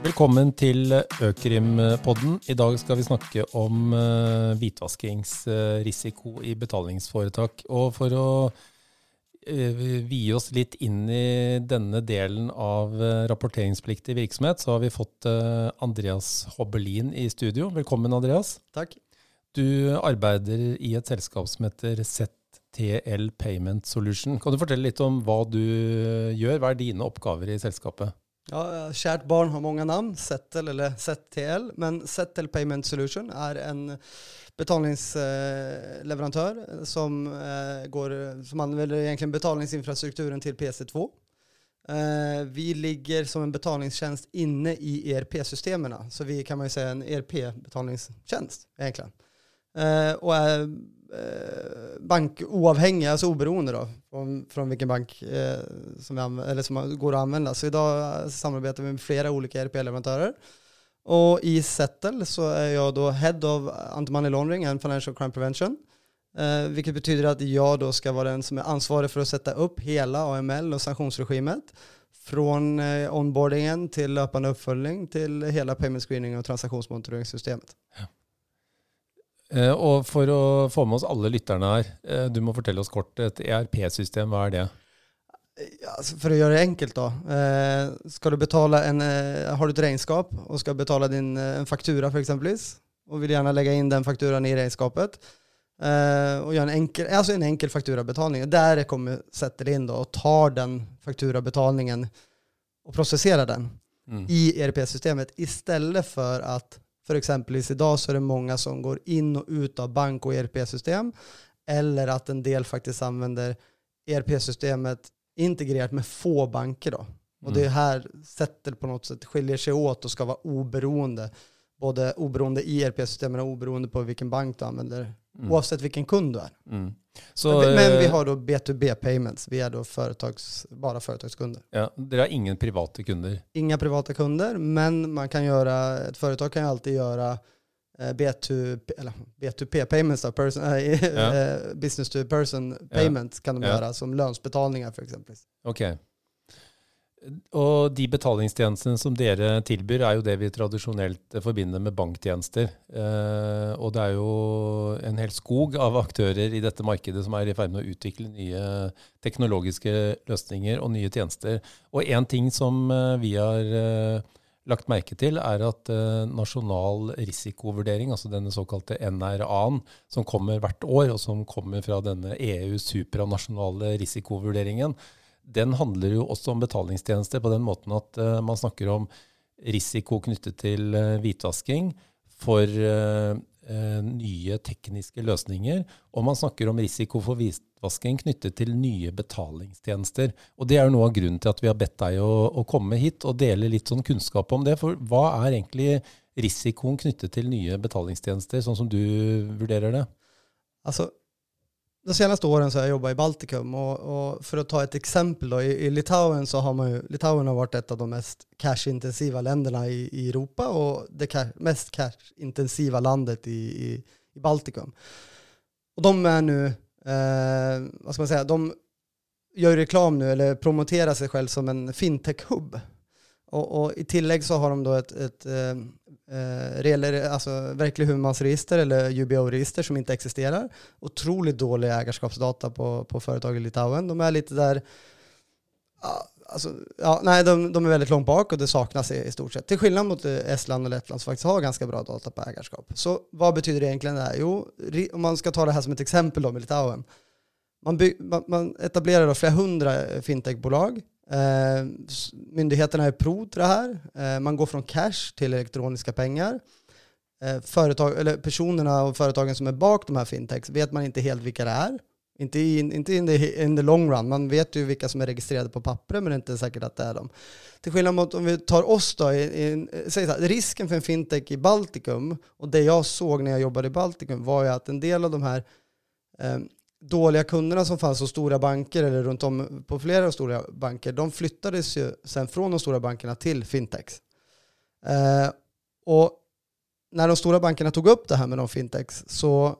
Velkommen til Økrim-podden. I dag skal vi snakke om eh, hvitvaskingsrisiko i betalingsforetak. Og for å eh, vie oss litt inn i denne delen av eh, rapporteringspliktig virksomhet, så har vi fått Andreas Hobbelin i studio. Velkommen, Andreas. Takk. Du arbeider i et selskap som heter ZTL Payment Solution. Kan du fortelle litt om hva du gjør? Hva er dine oppgaver i selskapet? Ja, kärt barn har många namn, Settle eller ZTL, men Settle Payment Solution är en betalningsleverantör eh, som, eh, går, som använder egentligen betalningsinfrastrukturen till PC2. Eh, vi ligger som en betalningstjänst inne i ERP-systemen, så vi kan man ju säga en ERP-betalningstjänst egentligen. Och är Eh, bankoavhängiga, alltså oberoende då, från, från vilken bank eh, som, vi eller som går att använda. Så idag eh, samarbetar vi med flera olika ERP-leverantörer. Och i Settle så är jag då Head of Anti-Money Laundering and Financial Crime Prevention. Eh, vilket betyder att jag då ska vara den som är ansvarig för att sätta upp hela AML och sanktionsregimet. Från eh, onboardingen till löpande uppföljning till hela payment screening och transaktionsmonitoreringssystemet. Ja. Eh, og for å få med oss alle lytterne her, eh, du må fortelle oss kort. Et ERP-system, hva er det? Ja, alltså, för att göra det enkelt då. Eh, ska du betala en, eh, har du ett regnskap och ska betala din, eh, en faktura för exempelvis och vill gärna lägga in den fakturan i regnskapet eh, och göra en enkel, alltså en enkel fakturabetalning. Där kommer sätter in då och tar den fakturabetalningen och processerar den mm. i ERP-systemet istället för att för exempelvis idag så är det många som går in och ut av bank och ERP-system eller att en del faktiskt använder ERP-systemet integrerat med få banker då. Och det mm. här sättet på något sätt skiljer sig åt och ska vara oberoende. Både oberoende i ERP-systemen och oberoende på vilken bank du använder. Mm. Oavsett vilken kund du är. Mm. Så, men, men, vi eh, har då B2B payments. Vi är då företags, bara företagskunder. Ja, det är ingen privata kunder? Inga privata kunder, men man kan göra, ett företag kan ju alltid göra eh, B2, eller B2P payments, då, person, äh, ja. business to person payments ja. kan de ja. göra som lönsbetalningar för exempel. Okej. Okay. Og de betalingstjenestene som dere tilbyr, er jo det vi tradisjonelt forbinder med banktjenester. Eh, og det er jo en hel skog av aktører i dette markedet som er i ferd med å utvikle nye teknologiske løsninger og nye tjenester. Og én ting som eh, vi har eh, lagt merke til, er at eh, nasjonal risikovurdering, altså denne såkalte NRA-en, som kommer hvert år, og som kommer fra denne EU supranasjonale risikovurderingen, den handler jo også om betalingstjenester på den måten at uh, man snakker om risiko knyttet til uh, hvitvasking for uh, nye tekniske løsninger. Og man snakker om risiko for hvitvasking knyttet til nye betalingstjenester. Og det er jo noe av grunnen til at vi har bedt deg å, å komme hit og dele litt sånn kunnskap om det. For hva er egentlig risikoen knyttet til nye betalingstjenester, sånn som du vurderer det? Altså, de senaste åren så har jag jobbat i Baltikum och, och för att ta ett exempel då, i, i, Litauen så har man ju, Litauen har varit ett av de mest cashintensiva länderna i, i Europa och det cash, mest cashintensiva landet i, i, i, Baltikum. Och de är nu, eh, vad ska man säga, de gör reklam nu eller promoterar sig själv som en fintech-hub. Och, och, i tillägg så har de då ett, ett eh, eh, alltså verklig huvudmansregister eller UBO-register som inte existerar. Otroligt dålig ägarskapsdata på, på företag i Litauen. De är lite där, alltså, ja, nej, de, de, är väldigt långt bak och det saknas i, i stort sett. Till skillnad mot Estland och Lettland som faktiskt har ganska bra data på ägarskap. Så vad betyder det egentligen det här? Jo, om man ska ta det här som ett exempel då med Litauen. Man, by, man, man etablerar då flera hundra fintechbolag Eh, myndigheterna är pro till det här. Eh, man går från cash till elektroniska pengar. Eh, företag, eller personerna och företagen som är bak de här fintechs vet man inte helt vilka det är. Inte, in, inte in, the, in the long run. Man vet ju vilka som är registrerade på pappret men det är inte säkert att det är dem. Till skillnad mot om vi tar oss då, i, i, säg så här, risken för en fintech i Baltikum och det jag såg när jag jobbade i Baltikum var ju att en del av de här eh, dåliga kunderna som fanns hos stora banker eller runt om på flera stora banker, de flyttades ju sen från de stora bankerna till fintechs. Eh, och när de stora bankerna tog upp det här med de fintechs så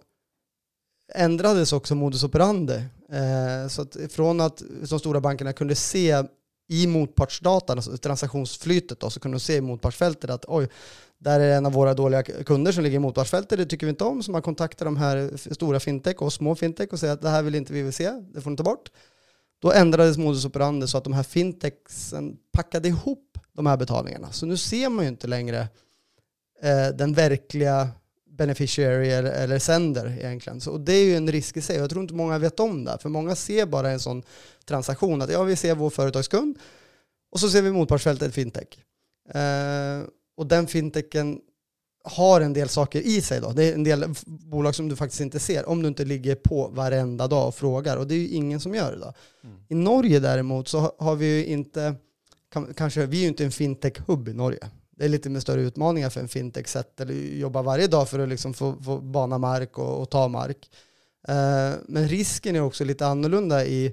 ändrades också modus operandi. Eh, så att från att de stora bankerna kunde se i motpartsdatan, alltså transaktionsflytet då, så kunde de se i motpartsfältet att oj, där är en av våra dåliga kunder som ligger i motpartsfältet, det tycker vi inte om, så man kontaktar de här stora fintech och små fintech och säger att det här vill inte vi vill se, det får ni ta bort. Då ändrades modus operandi så att de här fintechsen packade ihop de här betalningarna. Så nu ser man ju inte längre eh, den verkliga beneficiary eller, eller sender egentligen. Så, och det är ju en risk i sig. Jag tror inte många vet om det. För många ser bara en sån transaktion. Att ja, vi ser vår företagskund och så ser vi motpartsfältet fintech. Eh, och den fintechen har en del saker i sig. Då. Det är en del bolag som du faktiskt inte ser om du inte ligger på varenda dag och frågar. Och det är ju ingen som gör det. Då. Mm. I Norge däremot så har vi ju inte, kanske, vi är ju inte en fintech-hubb i Norge. Det är lite med större utmaningar för en fintech sätt eller jobba varje dag för att liksom få, få bana mark och, och ta mark. Uh, men risken är också lite annorlunda i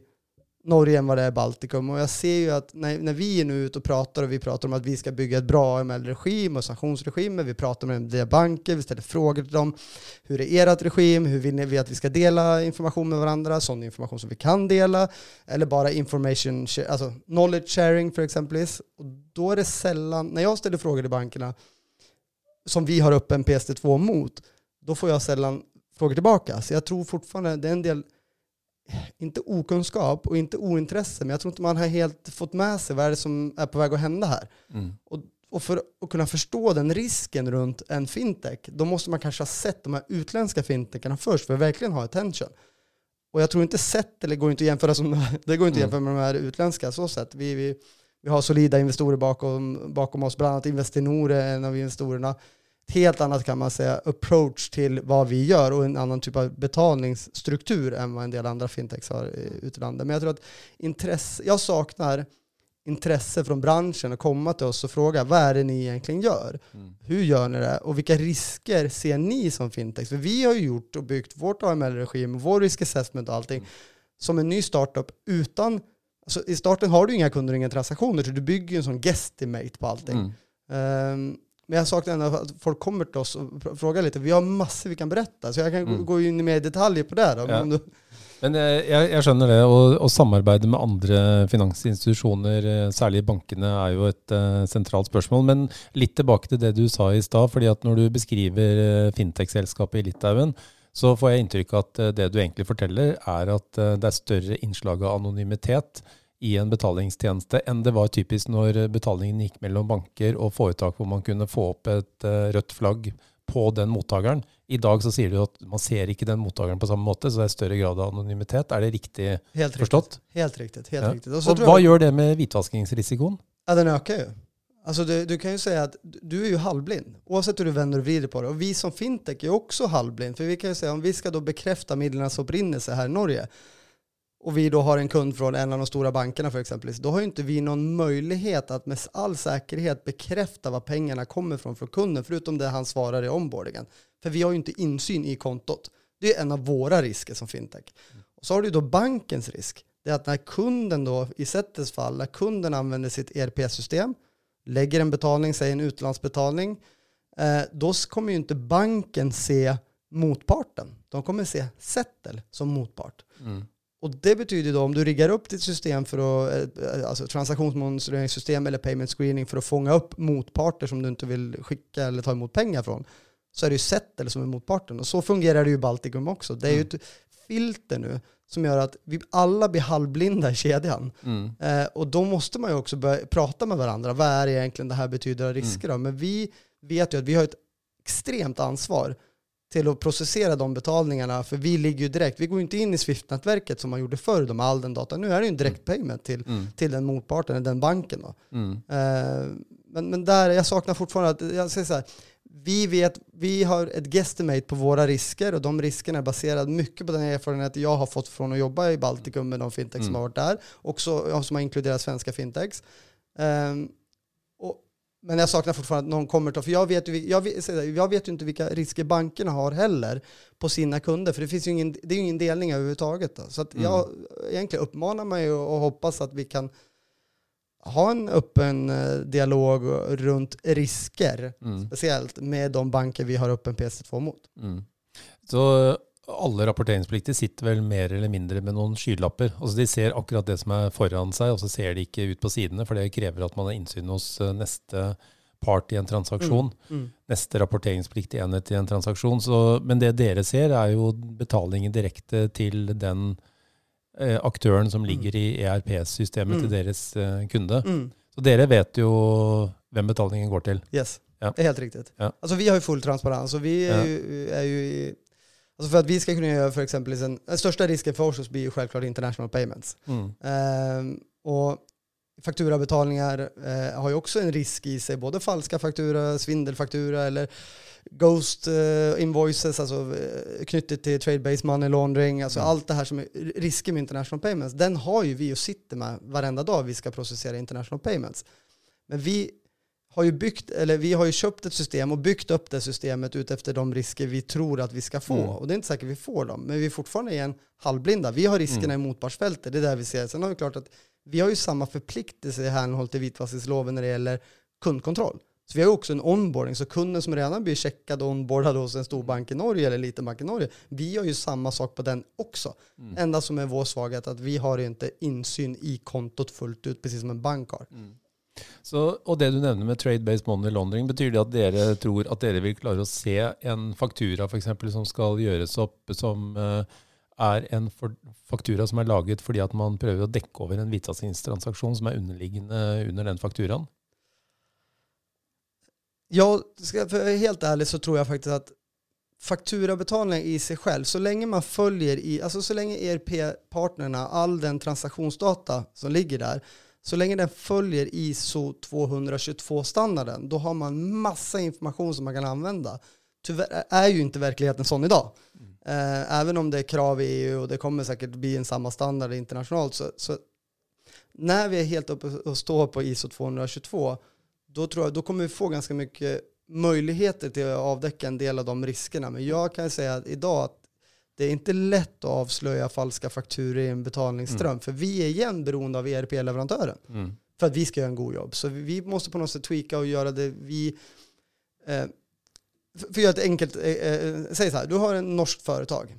Norge än vad det är Baltikum. Och jag ser ju att när, när vi är nu ute och pratar och vi pratar om att vi ska bygga ett bra AML-regim och sanktionsregimer, vi pratar med deras banker, vi ställer frågor till dem. Hur är ert regim? Hur vill ni att vi ska dela information med varandra? Sån information som vi kan dela. Eller bara information, alltså knowledge sharing för exempelvis. Och då är det sällan, när jag ställer frågor till bankerna, som vi har öppen PST2 mot, då får jag sällan frågor tillbaka. Så jag tror fortfarande det är en del inte okunskap och inte ointresse, men jag tror inte man har helt fått med sig vad är det som är på väg att hända här. Mm. Och, och, för att kunna förstå den risken runt en fintech, då måste man kanske ha sett de här utländska fintecherna först för att verkligen ha attention. Och jag tror inte sett, eller går inte att jämföra, som, det går inte mm. jämföra med de här utländska så sätt. Vi, vi, vi har solida investorer bakom, bakom oss, bland annat Investinor är en av investorerna helt annat kan man säga approach till vad vi gör och en annan typ av betalningsstruktur än vad en del andra fintechs har ute i landet. Men jag tror att intresse, jag saknar intresse från branschen att komma till oss och fråga vad är det ni egentligen gör? Mm. Hur gör ni det? Och vilka risker ser ni som fintechs? För vi har ju gjort och byggt vårt AML-regim, vår risk assessment och allting mm. som en ny startup utan Alltså I starten har du inga kunder och inga transaktioner, så du bygger ju en sån guesstimate på allting. Mm. Um, men jag saknar ändå att folk kommer till oss och frågar lite. Vi har massor vi kan berätta, så jag kan mm. gå in i mer detaljer på det. Då, ja. men, du... men eh, jeg, jeg, skjønner det. Å samarbeide med andre finansinstitusjoner, eh, særlig bankene, er jo et uh, sentralt spørsmål. Men litt tilbake til det du sa i stad. fordi at Når du beskriver uh, fintech-selskapet i Litauen, så får jeg inntrykk av at uh, det du egentlig forteller, er at det er større innslag av anonymitet i en betalingstjeneste enn det var typisk når betalingen gikk mellom banker og foretak, hvor man kunne få opp et uh, rødt flagg på den mottakeren. I dag så sier du at man ser ikke den mottakeren på samme måte, så det er større grad av anonymitet. Er det riktig helt forstått? Riktigt. Helt riktigt. Helt ja. riktigt. Och, och vad gör det med vitvaskningsrisken? Ja, den ökar ju. Alltså du, du, kan ju säga att du är ju halvblind, oavsett hur du vänder och vrider på det. Och vi som fintech är också halvblind, för vi kan ju säga om vi ska då bekräfta mediernas upprinnelse här i Norge, och vi då har en kund från en av de stora bankerna för exempelvis då har ju inte vi någon möjlighet att med all säkerhet bekräfta var pengarna kommer från för kunden, förutom det han svarar i onboardingen. För vi har ju inte insyn i kontot. Det är en av våra risker som fintech. Och så har du då bankens risk. Det är att när kunden då, i Settes fall, när kunden använder sitt ERP-system, lägger en betalning, säg en utlandsbetalning, eh, då kommer ju inte banken se motparten. De kommer se Settle som motpart. Mm. Och det betyder då om du riggar upp ditt system för att, eh, alltså transaktionsmonitoriseringssystem eller payment screening för att fånga upp motparter som du inte vill skicka eller ta emot pengar från, så är det ju Settle som är motparten. Och så fungerar det ju i Baltikum också. Det är ju mm. ett filter nu som gör att vi alla blir halvblinda i kedjan. Mm. Eh, och då måste man ju också börja prata med varandra. Vad är egentligen det här betyder av risker? Mm. Men vi vet ju att vi har ett extremt ansvar till att processera de betalningarna, för vi ligger ju direkt, vi går inte in i Swift-nätverket som man gjorde förr med all den data. Nu är det ju en direkt payment till, mm. till den motparten, den banken. Då. Mm. Uh, men, men där, jag saknar fortfarande att, jag säger så här, vi vet, vi har ett guesstimate på våra risker och de riskerna är baserade mycket på den erfarenhet jag har fått från att jobba i Baltikum med de fintechs mm. som har varit där, också som har inkluderat svenska fintechs. Um, men jag saknar fortfarande att någon kommer ta, för jag vet, ju, jag, vet, jag vet ju inte vilka risker bankerna har heller på sina kunder, för det finns ju ingen, det är ju ingen delning överhuvudtaget. Då. Så att mm. jag egentligen uppmanar mig och, och hoppas att vi kan ha en öppen eh, dialog runt risker, mm. speciellt med de banker vi har öppen PC2 mot. Mm. Så alle rapporteringspliktige sitter vel mer eller mindre med noen skylapper. Altså De ser akkurat det som er foran seg, og så ser de ikke ut på sidene, for det krever at man har innsyn hos eh, neste part i en transaksjon. Mm. Mm. Neste rapporteringspliktig enhet i en transaksjon. Så, men det dere ser, er jo betalingen direkte til den eh, aktøren som ligger mm. i ERP-systemet til mm. deres eh, kunde. Mm. Så dere vet jo hvem betalningen går til. Yes. Ja. Det är helt riktigt. Ja. Alltså vi har ju full transparens och vi är, ja. ju, är ju Alltså för att vi ska kunna göra för exempel, en, den största risken för oss blir ju självklart international payments. Mm. Ehm, och fakturabetalningar eh, har ju också en risk i sig, både falska faktura, svindelfaktura eller ghost eh, invoices, alltså eh, knutet till trade-based money laundering, alltså mm. allt det här som är risker med international payments, den har ju vi och sitter med varenda dag vi ska processera international payments. Men vi har ju byggt, eller vi har ju köpt ett system och byggt upp det systemet utefter de risker vi tror att vi ska få. Mm. Och det är inte säkert vi får dem, men vi är fortfarande igen halvblinda. Vi har riskerna mm. i motpartsfältet, det är där vi ser. Sen har vi klart att vi har ju samma förpliktelse i hänhåll till vitvaskningsloven när det gäller kundkontroll. Så vi har också en onboarding, så kunden som redan blir checkad och onboardad hos en stor bank i Norge eller liten bank i Norge, vi har ju samma sak på den också. Mm. Enda som är vår svaghet att vi har inte insyn i kontot fullt ut, precis som en bank har. Mm. Så, og det du nevner med trade-based money laundering, betyr det at dere tror at dere vil klare å se en faktura for eksempel, som skal gjøres opp, som uh, er en for, faktura som er laget fordi at man prøver å dekke over en hvitvaskingstransaksjon som er underliggende under den fakturaen? Ja, ska helt ärligt så tror jag faktiskt att fakturabetalning i sig själv, så länge man följer i, alltså så länge ERP-partnerna, all den transaktionsdata som ligger där, så länge den följer ISO 222-standarden, då har man massa information som man kan använda. Tyvärr är ju inte verkligheten sån idag. Mm. Eh, även om det är krav i EU och det kommer säkert bli en samma standard internationellt, så, så när vi är helt uppe och står på ISO 222, då, tror jag, då kommer vi få ganska mycket möjligheter till att avdäcka en del av de riskerna. Men jag kan säga att idag att det är inte lätt att avslöja falska fakturor i en betalningsström, mm. för vi är igen beroende av ERP-leverantören mm. för att vi ska göra en god jobb. Så vi måste på något sätt tweaka och göra det vi... Eh, för att göra ett enkelt, eh, eh, säg så här, du har en norskt företag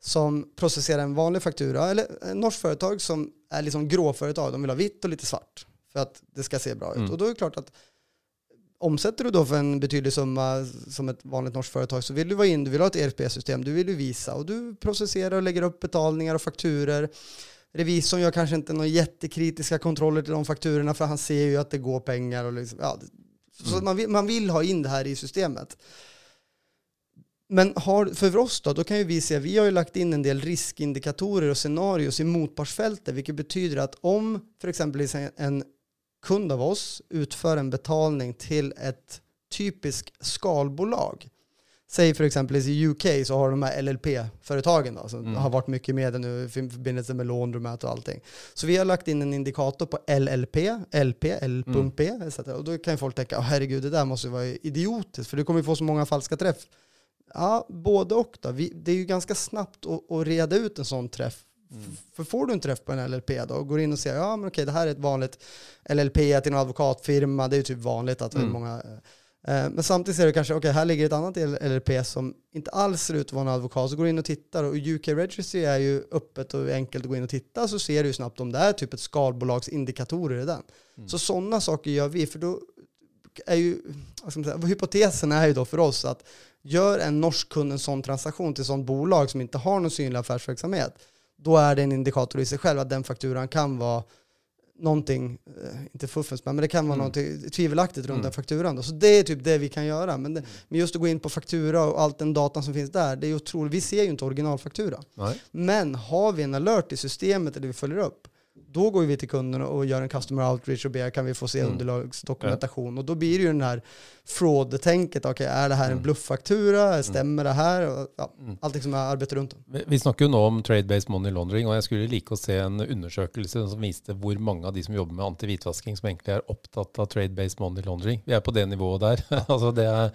som processerar en vanlig faktura, eller en norskt företag som är liksom gråföretag, de vill ha vitt och lite svart för att det ska se bra ut. Mm. Och då är det klart att omsätter du då för en betydlig summa som ett vanligt norskt företag så vill du vara in, du vill ha ett ERP-system, du vill ju visa och du processerar och lägger upp betalningar och fakturer. Revisorn gör kanske inte några jättekritiska kontroller till de fakturorna för han ser ju att det går pengar och liksom, ja, så mm. man, vill, man vill ha in det här i systemet. Men har, för oss då, då kan ju vi se, vi har ju lagt in en del riskindikatorer och scenarios i motpartsfältet, vilket betyder att om för exempel en kund av oss utför en betalning till ett typiskt skalbolag. Säg för exempel i UK så har de här LLP-företagen då, som mm. har varit mycket med nu i förbindelse med lånrummet och allting. Så vi har lagt in en indikator på LLP, LP, L.P, mm. etc. Och då kan ju folk tänka, oh, herregud det där måste vara idiotiskt för du kommer ju få så många falska träff. Ja, både och då. Vi, det är ju ganska snabbt att, att reda ut en sån träff Mm. För får du en träff på en LLP då och går in och säger ja men okej det här är ett vanligt LLP till en advokatfirma, det är ju typ vanligt att mm. många eh, men samtidigt ser du kanske, okej okay, här ligger ett annat LLP som inte alls ser ut att vara en advokat, så går du in och tittar och UK Registry är ju öppet och enkelt att gå in och titta så ser du ju snabbt om det är typ ett skalbolagsindikatorer i den. Mm. Så sådana saker gör vi, för då är ju, säga, hypotesen är ju då för oss att gör en norsk kund en sån transaktion till sånt bolag som inte har någon synlig affärsverksamhet, då är det en indikator i sig själv att den fakturan kan vara någonting, eh, inte fuffens, men det kan vara mm. något tvivelaktigt runt mm. den fakturan. Då. Så det är typ det vi kan göra. Men, det, men just att gå in på faktura och allt den datan som finns där, det är otroligt. Vi ser ju inte originalfaktura. Nej. Men har vi en alert i systemet eller vi följer upp, då går vi till kunden och gör en customer outreach och ber kan vi få se mm. underlagsdokumentation. Och då blir det ju den här fraud-tänket. Okej, okay, är det här mm. en blufffaktura? Mm. Stämmer det här? Ja, mm. Allting som jag arbetar runt. Vi, vi snakker jo nå om trade-based money laundering, och jag skulle like att se en undersökelse som visade hur många av de som jobbar med anti-hvitvasking som egentligen är upptatt av trade-based money laundering. Vi är på det nivået där. Alltså det är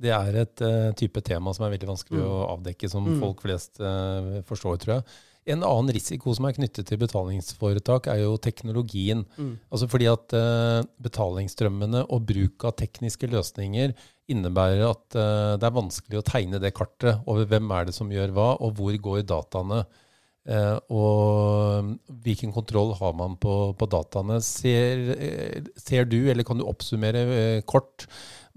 det är ett uh, type tema som är väldigt vanskelig mm. å avdekke, som mm. folk flest uh, forstår, tror jag. En annen risiko som er knyttet til betalingsforetak, er jo teknologien. Mm. Altså fordi at uh, betalingsstrømmene og bruk av tekniske løsninger innebærer at uh, det er vanskelig å tegne det kartet over hvem er det som gjør hva, og hvor går dataene. Uh, og hvilken kontroll har man på, på dataene? Ser, ser, du, eller kan du oppsummere kort,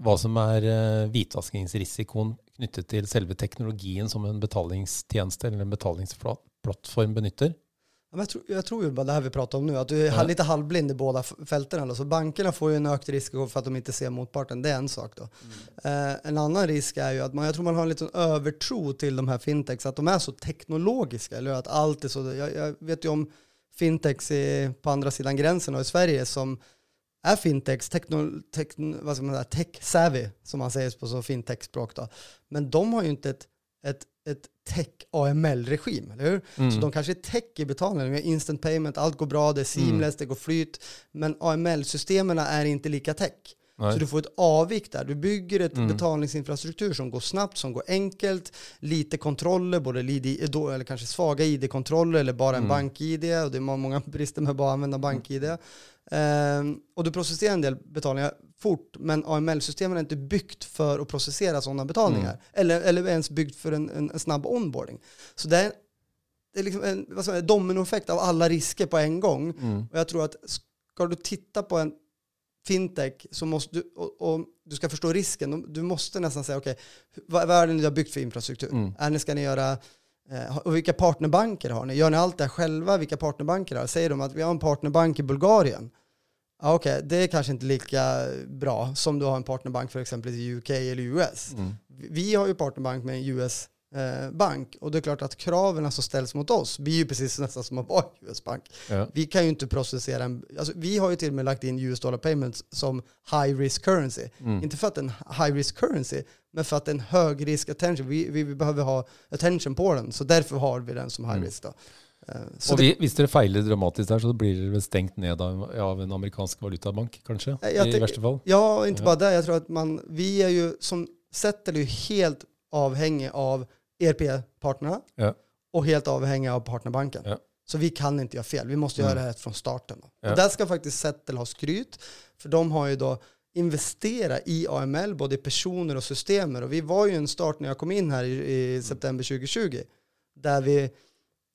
hva som er hvitvaskingsrisikoen knyttet til selve teknologien som en betalingstjeneste eller en betalingsplattform benytter? jag, tror, jag tror ju bara det här vi pratar om nu, att du är ja. lite halvblind i båda fälten. Så bankerna får ju en ökad risk för att de inte ser motparten, det är en sak då. Mm. Eh, en annan risk är ju att man, jag tror man har en liten övertro till de här fintechs, att de är så teknologiska, eller att allt är så, jag, jag vet ju om fintechs i, på andra sidan gränsen och i Sverige som är fintechs techno, techno, vad ska man säga, tech-savvy, som man säger på så fintech-språk. Då. Men de har ju inte ett, ett, ett tech-AML-regim, eller hur? Mm. Så de kanske är tech i betalningen, instant payment, allt går bra, det är seamless, mm. det går flyt, men AML-systemen är inte lika tech. Nej. Så du får ett avvik där. Du bygger ett mm. betalningsinfrastruktur som går snabbt, som går enkelt, lite kontroller, både eller kanske svaga id-kontroller eller bara en mm. bank-id. Och det är många brister med att bara använda bank-id. Um, och du processerar en del betalningar fort, men AML-systemen är inte byggt för att processera sådana betalningar. Mm. Eller, eller ens byggt för en, en, en snabb onboarding. Så det är, det är liksom en vad säger, dominoeffekt av alla risker på en gång. Mm. Och jag tror att ska du titta på en fintech så måste du, och, och du ska förstå risken, du måste nästan säga okej, okay, vad, vad är det ni har byggt för infrastruktur? Mm. Är ni, ska ni göra Eh, och vilka partnerbanker har ni? Gör ni allt det själva? Vilka partnerbanker har Säger de att vi har en partnerbank i Bulgarien? Ja, Okej, okay. det är kanske inte lika bra som du har en partnerbank för exempel i UK eller US. Mm. Vi har ju partnerbank med en US eh. Och det är klart att kraven som ställs mot oss blir ju precis nästan som att vara US-bank. Ja. Vi kan ju inte processera en, alltså vi har ju till och med lagt in US dollar payments som high risk currency. Mm. Inte för att det är en high risk currency, men för att det är en hög risk attention. Vi, vi, vi, behöver ha attention på den, så därför har vi den som high mm. risk. Då. Eh, så och det, hvis dere feiler dramatiskt där så blir det väl stängt ned av, av en amerikansk valutabank kanske? I värsta fall? Ja, inte ja. bara det. Jag tror att man, vi är ju som sätter ju helt avhängig av ERP-partnerna ja. och helt avhängiga av partnerbanken. Ja. Så vi kan inte göra fel. Vi måste mm. göra det rätt från starten. Ja. Och där ska faktiskt Settle ha skryt, för de har ju då investerat i AML, både personer och systemer. Och vi var ju en start när jag kom in här i, i september 2020, där vi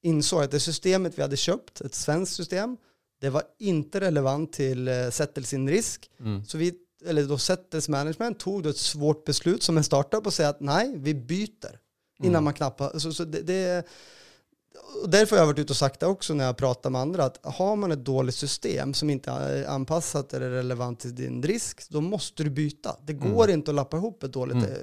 insåg att det systemet vi hade köpt, ett svenskt system, det var inte relevant till uh, Settle sin risk. Mm. Så vi, eller då Settles management tog då ett svårt beslut som en startup och säga att nej, vi byter. Innan mm. man knappar. Så, så det, det, och därför har jag varit ute och sagt det också när jag pratar med andra, att har man ett dåligt system som inte är anpassat eller relevant till din risk, då måste du byta. Det mm. går mm. inte att lappa ihop ett dåligt mm. Eh,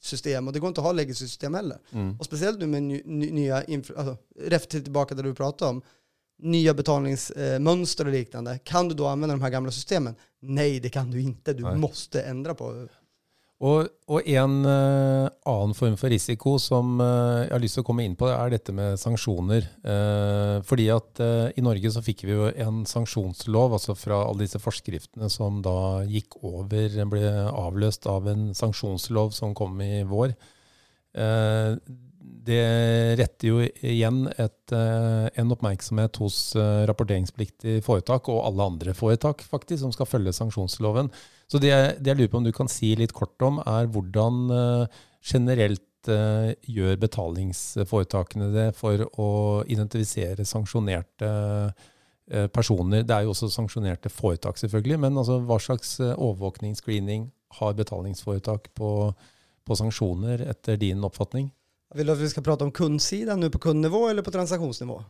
system och det går inte att ha legacy-system heller. Mm. Och speciellt nu med nya, alltså, rätt tillbaka där du pratade om, nya betalningsmönster och liknande. Kan du då använda de här gamla systemen? Nej, det kan du inte. Du Nej. måste ändra på Og, og en uh, annen form for risiko som uh, jeg har lyst til å komme inn på, er dette med sanksjoner. Uh, fordi at i Norge så fikk vi jo en sanksjonslov, altså fra alle disse forskriftene som da gikk over, ble avløst av en sanksjonslov som kom i vår det retter jo igjen et, eh, en oppmerksomhet hos eh, rapporteringspliktig foretak, og alle andre foretak faktisk, som skal følge sanksjonsloven. Så det, det, jeg lurer på om du kan si litt kort om, er hvordan eh, generelt gjør betalingsforetakene det for å identifisere sanksjonerte personer? Det er jo også sanksjonerte foretak, selvfølgelig, men altså, hva slags overvåkning, screening, har betalingsforetak på, på sanksjoner etter din oppfatning? Vill du att vi ska prata om kundsidan nu på kundnivå eller på transaktionsnivå?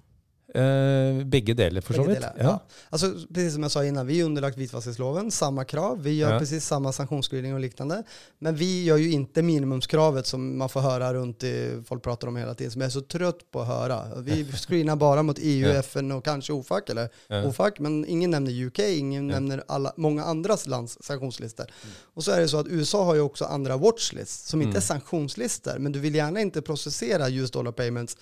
Eh, bägge delar för så vitt. Ja. ja. Alltså, precis som jag sa innan, vi är underlagt vitvaskningsloven, samma krav. Vi gör ja. precis samma sanktionsscreening och liknande. Men vi gör ju inte minimumskravet som man får höra runt, i, folk pratar om hela tiden, som jag är så trött på att höra. Vi screenar bara mot EU, ja. FN och kanske OFAC, eller ja. OFAC, men ingen nämner UK, ingen nämner alla, många andras lands sanktionslistor. Mm. Och så är det så att USA har ju också andra watchlists som inte mm. är sanktionslistor, men du vill gärna inte processera US dollar payments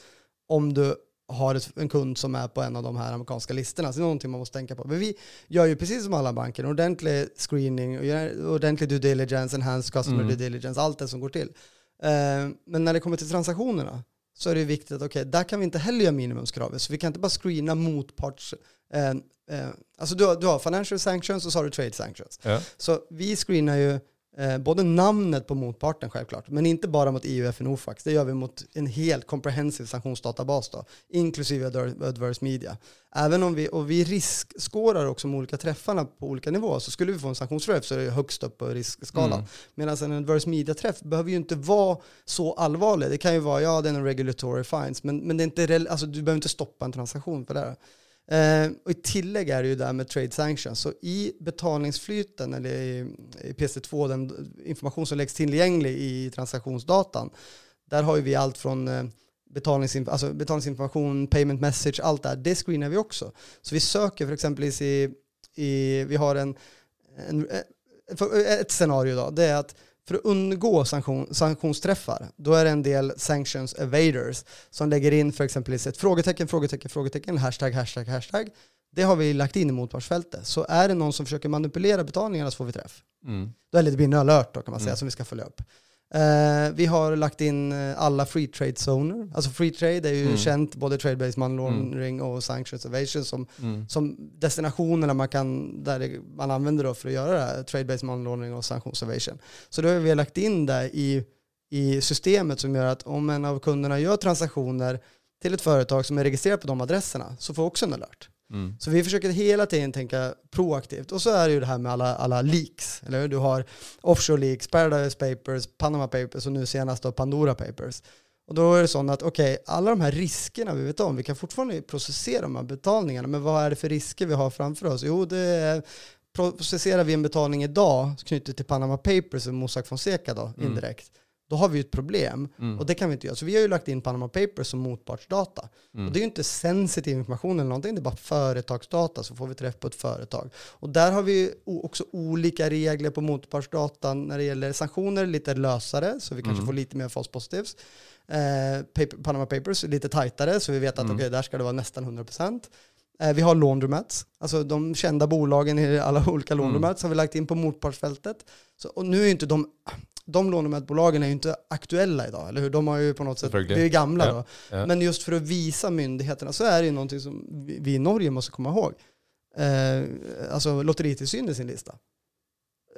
om du har ett, en kund som är på en av de här amerikanska listorna. Så det är någonting man måste tänka på. Men vi gör ju precis som alla banker, en ordentlig screening, ordentlig due diligence, enhanced customer mm. due diligence, allt det som går till. Eh, men när det kommer till transaktionerna så är det viktigt att okay, där kan vi inte heller göra minimumskravet. Så vi kan inte bara screena motparts... Eh, eh, alltså du har, du har financial sanctions och så har du trade sanctions. Ja. Så vi screenar ju Eh, både namnet på motparten självklart, men inte bara mot EU, OFAX. Det gör vi mot en helt comprehensive sanktionsdatabas då, inklusive adverse media. Även om vi, och vi riskskårar också de olika träffarna på olika nivåer, så skulle vi få en sanktionsträff så är det högst upp på riskskalan. Mm. Medan en adverse media-träff behöver ju inte vara så allvarlig. Det kan ju vara, ja det är en regulatory fines, men, men det är inte, alltså, du behöver inte stoppa en transaktion för det. Eh, och i tillägg är det ju det här med trade sanctions. Så i betalningsflyten, eller i, i PC2, den information som läggs tillgänglig i transaktionsdatan, där har ju vi allt från eh, betalningsinf alltså betalningsinformation, payment message, allt det här. Det screenar vi också. Så vi söker för exempelvis i, i vi har en, en eh, eh, ett scenario då, det är att för att undgå sanktion, sanktionsträffar, då är det en del sanctions evaders som lägger in för exempelvis ett frågetecken, frågetecken, frågetecken, hashtag, hashtag, hashtag. Det har vi lagt in i motpartsfältet. Så är det någon som försöker manipulera betalningarna så får vi träff. Mm. Då är det lite blir alert då kan man säga mm. som vi ska följa upp. Uh, vi har lagt in eh, alla free trade zoner. Alltså free trade är ju mm. känt, både trade-based money laundering mm. och sanctions evasion som, mm. som destinationerna man kan, där man använder då för att göra det här, trade-based money laundering och sanctions evasion. Så då har vi lagt in det i, i systemet som gör att om en av kunderna gör transaktioner till ett företag som är registrerat på de adresserna så får också en alert. Mm. Så vi försöker hela tiden tänka proaktivt. Och så är det ju det här med alla, alla leaks. Eller hur? Du har offshore leaks, Paradise Papers, Panama Papers och nu senast då Pandora Papers. Och då är det så att okej, okay, alla de här riskerna vi vet om, vi kan fortfarande processera de här betalningarna, men vad är det för risker vi har framför oss? Jo, det är processerar vi en betalning idag knutet till Panama Papers och Mossack Fonseca då, mm. indirekt, då har vi ett problem. Mm. Och det kan vi inte göra. Så vi har ju lagt in Panama Papers som motpartsdata. Mm. Och det är ju inte sensitiv information eller någonting, det är bara företagsdata, så får vi träff på ett företag. Och där har vi också olika regler på motpartsdata när det gäller sanktioner, lite lösare, så vi kanske mm. får lite mer false positives. Eh, paper, Panama Papers lite tajtare, så vi vet att mm. okay, där ska det vara nästan 100%. Eh, vi har laundromats, alltså de kända bolagen i alla olika mm. laundromats har vi lagt in på motpartsfältet. Så, och nu är inte de de lånemätbolagen är ju inte aktuella idag, eller hur? De har ju på något sätt blivit gamla ja, då. Ja. Men just för att visa myndigheterna så är det ju någonting som vi i Norge måste komma ihåg. Eh, alltså lotteritillsyn i sin lista.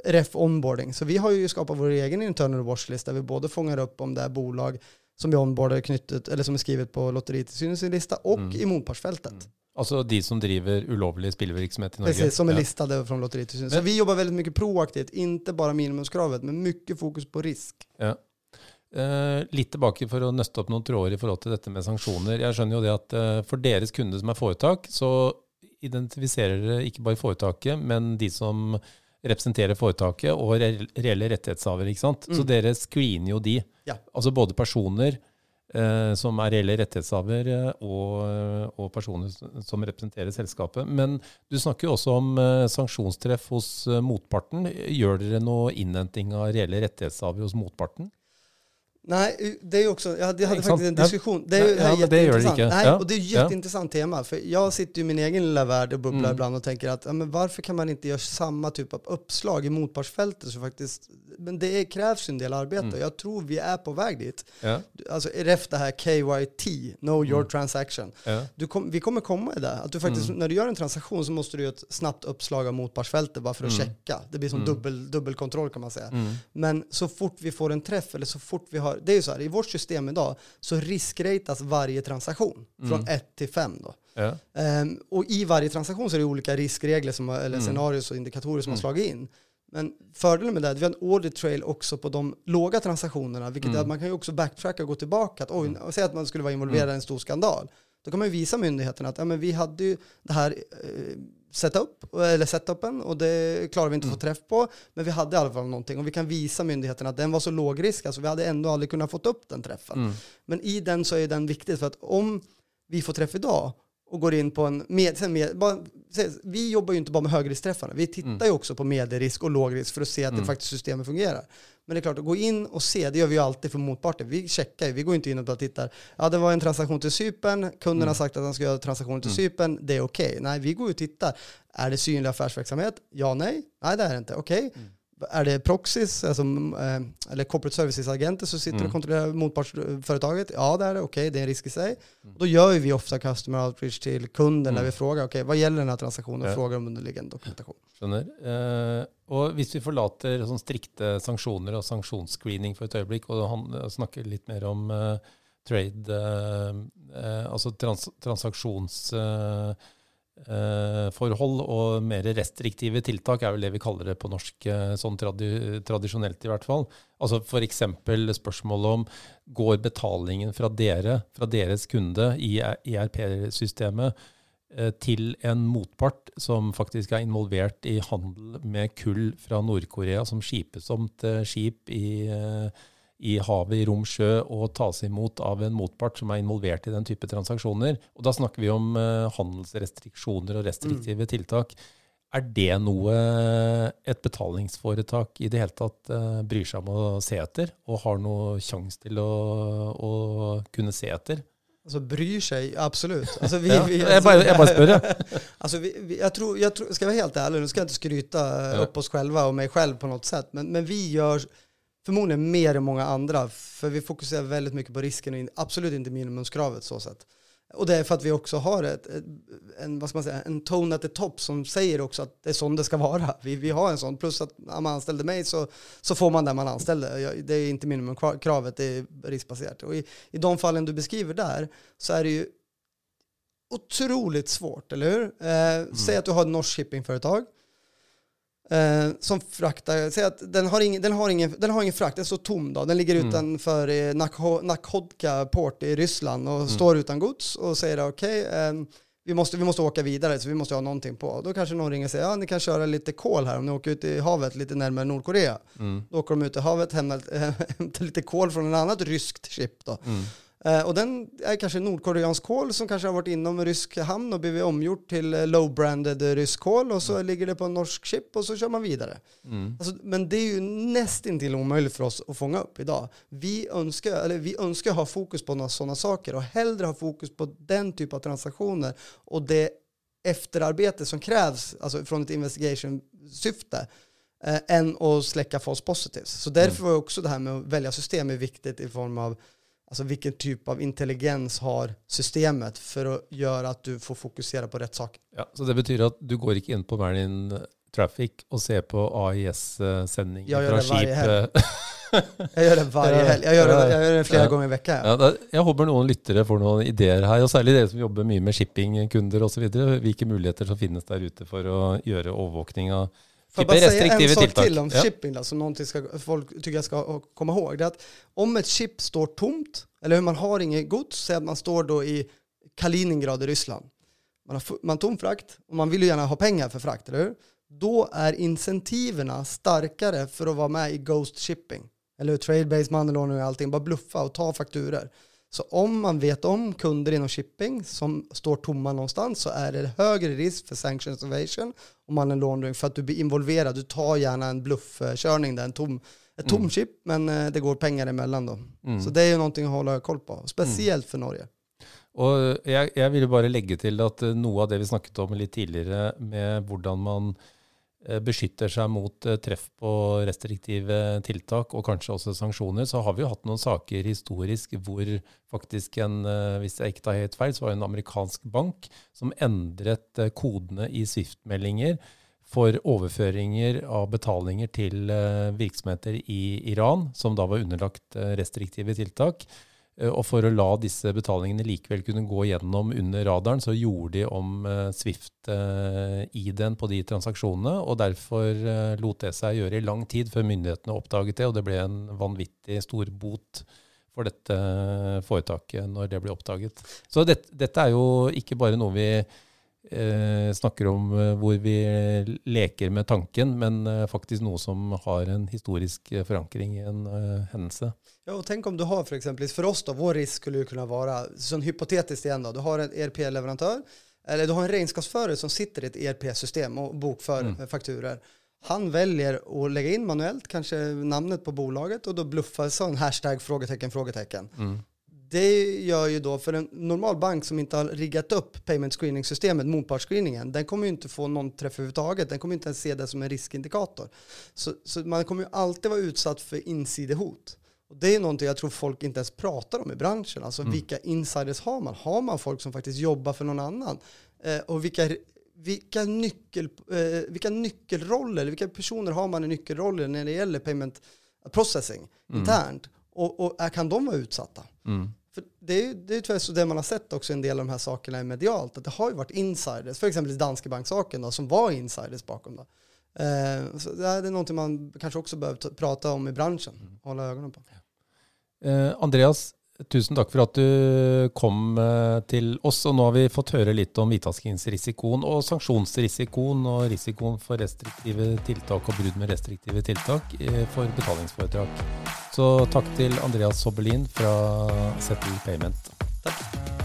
Ref onboarding. Så vi har ju skapat vår egen internal watchlist där vi både fångar upp om det är bolag som vi onboardar knyttet, eller som är skrivet på lotteritillsynens lista och mm. i motpartsfältet. Mm. Alltså de som driver ulovlig spelvirksomhet i Norge? Precis, som är listade ja. från Lotteritillsynen. Så vi jobbar väldigt mycket proaktivt, inte bara minimumskravet, men mycket fokus på risk. Ja. Eh, litt tilbake for å nøste opp noen tråder i forhold til dette med sanksjoner. Jeg skjønner jo det at eh, for deres kunder som er foretak, så identifiserer dere ikke bare foretaket, men de som representerer foretaket og reelle rettighetshavere. ikke sant? Mm. Så dere screener jo de. Ja. Altså både personer Eh, som er reelle rettighetshaver, eh, og, og, personer som representerer selskapet. Men du snakker jo også om eh, sanksjonstreff hos motparten. Gjør dere noe innhenting av reelle rettighetshavere hos motparten? Nej, det är också, jag hade, jag hade faktiskt en diskussion. Det är ja, jätteintressant. Det Nej, ja. och det är ett jätteintressant ja. tema. För jag sitter i min egen lilla värld och bubblar mm. ibland och tänker att ja, men varför kan man inte göra samma typ av uppslag i motpartsfältet? Så faktiskt, men det krävs ju en del arbete mm. jag tror vi är på väg dit. Ja. Alltså efter det här KYT, Know Your mm. Transaction. Du kom, vi kommer komma i det. Att du faktiskt, mm. när du gör en transaktion så måste du göra ett snabbt uppslag av motpartsfältet bara för att mm. checka. Det blir som mm. dubbel, dubbelkontroll kan man säga. Men så fort vi får en träff eller så fort vi har det är ju så här, i vårt system idag så riskratas varje transaktion mm. från 1 till 5 då. Ja. Um, och i varje transaktion så är det olika riskregler som, eller mm. scenarier och indikatorer som mm. har slagit in. Men fördelen med det är att vi har en audit trail också på de låga transaktionerna, vilket mm. är att man kan ju också backtracka och gå tillbaka. Att, oj, mm. säg att man skulle vara involverad mm. i en stor skandal. Då kan man ju visa myndigheterna att ja, men vi hade ju det här eh, setup, eller setupen och det klarar vi inte att få mm. träff på. Men vi hade i alla fall någonting och vi kan visa myndigheterna att den var så låg risk, alltså vi hade ändå aldrig kunnat få upp den träffen. Mm. Men i den så är den viktig för att om vi får träff idag och går in på en med, med bara, vi jobbar ju inte bara med högriskträffarna, vi tittar mm. ju också på medelrisk och lågrisk för att se att mm. det faktiskt systemet fungerar. Men det är klart, att gå in och se, det gör vi ju alltid för motparten. Vi checkar ju, vi går inte in och bara tittar. Ja, det var en transaktion till Cypern, kunden mm. har sagt att han ska göra transaktion till mm. Cypern, det är okej. Okay. Nej, vi går och tittar. Är det synlig affärsverksamhet? Ja, nej. Nej, det är det inte. Okej. Okay. Mm. är det proxys, alltså, eh, eller corporate services-agenter som sitter mm. och kontrollerar motpartsföretaget? Ja, det är det. Okej, okay, det är en risk i sig. Mm. Då gör vi ofta customer outreach till kunden mm. när vi frågar, okej, okay, vad gäller den här transaktionen? Ja. Frågar om underliggande dokumentation. Skjønner. Eh, og hvis vi forlater sånn strikte sanksjoner og sanksjonsscreening for et øyeblikk, og han, snakker litt mer om eh, trade, eh, eh altså trans, transaksjons... Eh, Eh, Eh, forhold og mer restriktive tiltak, er vel det vi kaller det på norsk, eh, sånn tradi tradisjonelt i hvert fall. Altså F.eks. spørsmålet om går betalingen fra dere, fra deres kunde i ERP-systemet, eh, til en motpart som faktisk er involvert i handel med kull fra Nord-Korea, som skipes om til skip i i havet, i rom, sjø, og tas imot av en motpart som er involvert i den type transaksjoner. Og da snakker vi om uh, handelsrestriksjoner og restriktive mm. tiltak. Er det noe et betalingsforetak i det hele tatt uh, bryr seg om å se etter, og har noe sjanse til å, å, kunne se etter? Alltså bryr sig, absolut. Alltså, vi, ja, vi, alltså, jag, bara, jag bara spör. alltså, vi, vi, jag, tror, jag tror, ska jag vara helt ärlig, nu ska jag inte skryta ja. upp oss själva och mig själv på något sätt, men, men vi gör förmodligen mer än många andra, för vi fokuserar väldigt mycket på risken och absolut inte minimumskravet så sätt. Och det är för att vi också har ett, en, vad ska man säga, en tone at the top som säger också att det är sån det ska vara. Vi, vi har en sån, plus att när man anställde mig så, så får man det man anställde. Det är inte minimumkravet, det är riskbaserat. Och i, i de fallen du beskriver där så är det ju otroligt svårt, eller hur? Eh, mm. Säg att du har ett norskt shippingföretag Eh, som fraktar, säg att den har, ingen, den, har ingen, den har ingen frakt, den står tom då. Den ligger mm. utanför eh, Nakhodka port i Ryssland och mm. står utan gods och säger okej, okay, eh, vi, måste, vi måste åka vidare så vi måste ha någonting på. Då kanske någon ringer och säger ja ni kan köra lite kol här om ni åker ut i havet lite närmare Nordkorea. Mm. Då åker de ut i havet, hämtar, hämtar lite kol från en annat ryskt skepp då. Eh, och den är kanske nordkoreansk kol som kanske har varit inom rysk hamn och blivit omgjort till eh, low-branded rysk kol och så mm. ligger det på en norsk chip och så kör man vidare. Mm. Alltså, men det är ju nästintill omöjligt för oss att fånga upp idag. Vi önskar, eller vi önskar ha fokus på sådana saker och hellre ha fokus på den typ av transaktioner och det efterarbete som krävs alltså från ett investigation-syfte eh, än att släcka false positives. Så därför mm. var också det här med att välja system är viktigt i form av Alltså vilken typ av intelligens har systemet för att göra att du får fokusera på rätt sak. Ja, så det betyder att du går inte in på Merlin Traffic och ser på AIS-sändningar från skip? jag gör det varje helg. Jag gör det, jag gör det flera ja. gånger i veckan. Ja. Ja, jag hoppas någon lyssnare får några idéer här, och särskilt de som jobbar mycket med shippingkunder och så vidare. Vilka möjligheter som finns där ute för att göra övervakning av Får jag bara säga en sak tilltak. till om ja. shipping som någonting ska, folk tycker jag ska komma ihåg. Det är att om ett chip står tomt, eller hur man har inget gods, säg att man står då i Kaliningrad i Ryssland. Man har, man tom frakt och man vill ju gärna ha pengar för frakt, eller hur? Då är incentiverna starkare för att vara med i Ghost Shipping. Eller hur? Trade-based money laundering och allting. Bara bluffa och ta fakturer. Så om man vet om kunder inom shipping som står tomma någonstans så är det högre risk för sanctions evasion och man är laundering för att du blir involverad. Du tar gärna en bluffkörning där, en tom, ett tom mm. chip, men eh, det går pengar emellan då. Mm. Så det är ju någonting att hålla koll på, speciellt mm. för Norge. Och jag, jag vill bara lägga till att eh, något av det vi snackat om lite tidigare med hur man Eh, Eh, beskytter seg mot eh, treff på restriktive tiltak og kanskje også sanksjoner, så har vi jo hatt noen saker historisk hvor faktisk en, eh, hvis jeg ikke tar helt feil, så var det en amerikansk bank som endret kodene i Swift-meldinger for overføringer av betalinger til virksomheter i Iran, som da var underlagt restriktive tiltak. Eh, og for å la disse betalingene likevel kunne gå gjennom under radaren, så gjorde de om eh, Swift-ID-en eh, på de transaksjonene. Og derfor lot det seg gjøre i lang tid før myndighetene oppdaget det, og det ble en vanvittig stor bot for dette foretaket når det ble oppdaget. Så dette, dette er jo ikke bare noe vi eh, snakker om eh, hvor vi leker med tanken, men eh, faktisk noe som har en historisk förankring i en eh, händelse. Ja, och tänk om du har för exempel, för oss då, vår risk skulle kunna vara, så hypotetiskt igen då, du har en ERP-leverantör, eller du har en regnskapsförare som sitter i ett ERP-system och bokför mm. fakturer. Han väljer att lägga in manuellt kanske namnet på bolaget och då bluffar så en hashtag frågetecken frågetecken. Mm det gör ju då, för en normal bank som inte har riggat upp payment screening-systemet, motpartsscreeningen, den kommer ju inte få någon träff överhuvudtaget. Den kommer inte ens se det som en riskindikator. Så, så man kommer ju alltid vara utsatt för insidehot. Och det är någonting jag tror folk inte ens pratar om i branschen. Alltså mm. vilka insiders har man? Har man folk som faktiskt jobbar för någon annan? Eh, och vilka, vilka, nyckel, eh, vilka nyckelroller, vilka personer har man i nyckelroller när det gäller payment processing mm. internt? Och, och kan de vara utsatta? Mm. För det är, det är tyvärr så det man har sett också en del av de här sakerna i medialt, att det har ju varit insiders, för exempel Danske Bank-saken som var insiders bakom. Då. Eh, så det är någonting man kanske också behöver prata om i branschen, mm. hålla ögonen på. Eh, Eh, Andreas, tusen takk for at du kom eh, til oss. og Nå har vi fått høre litt om hvitvaskingsrisikoen og sanksjonsrisikoen og risikoen for restriktive tiltak og brudd med restriktive tiltak eh, for betalingsforetak. Så takk til Andreas Sobbelin fra Settle Payment.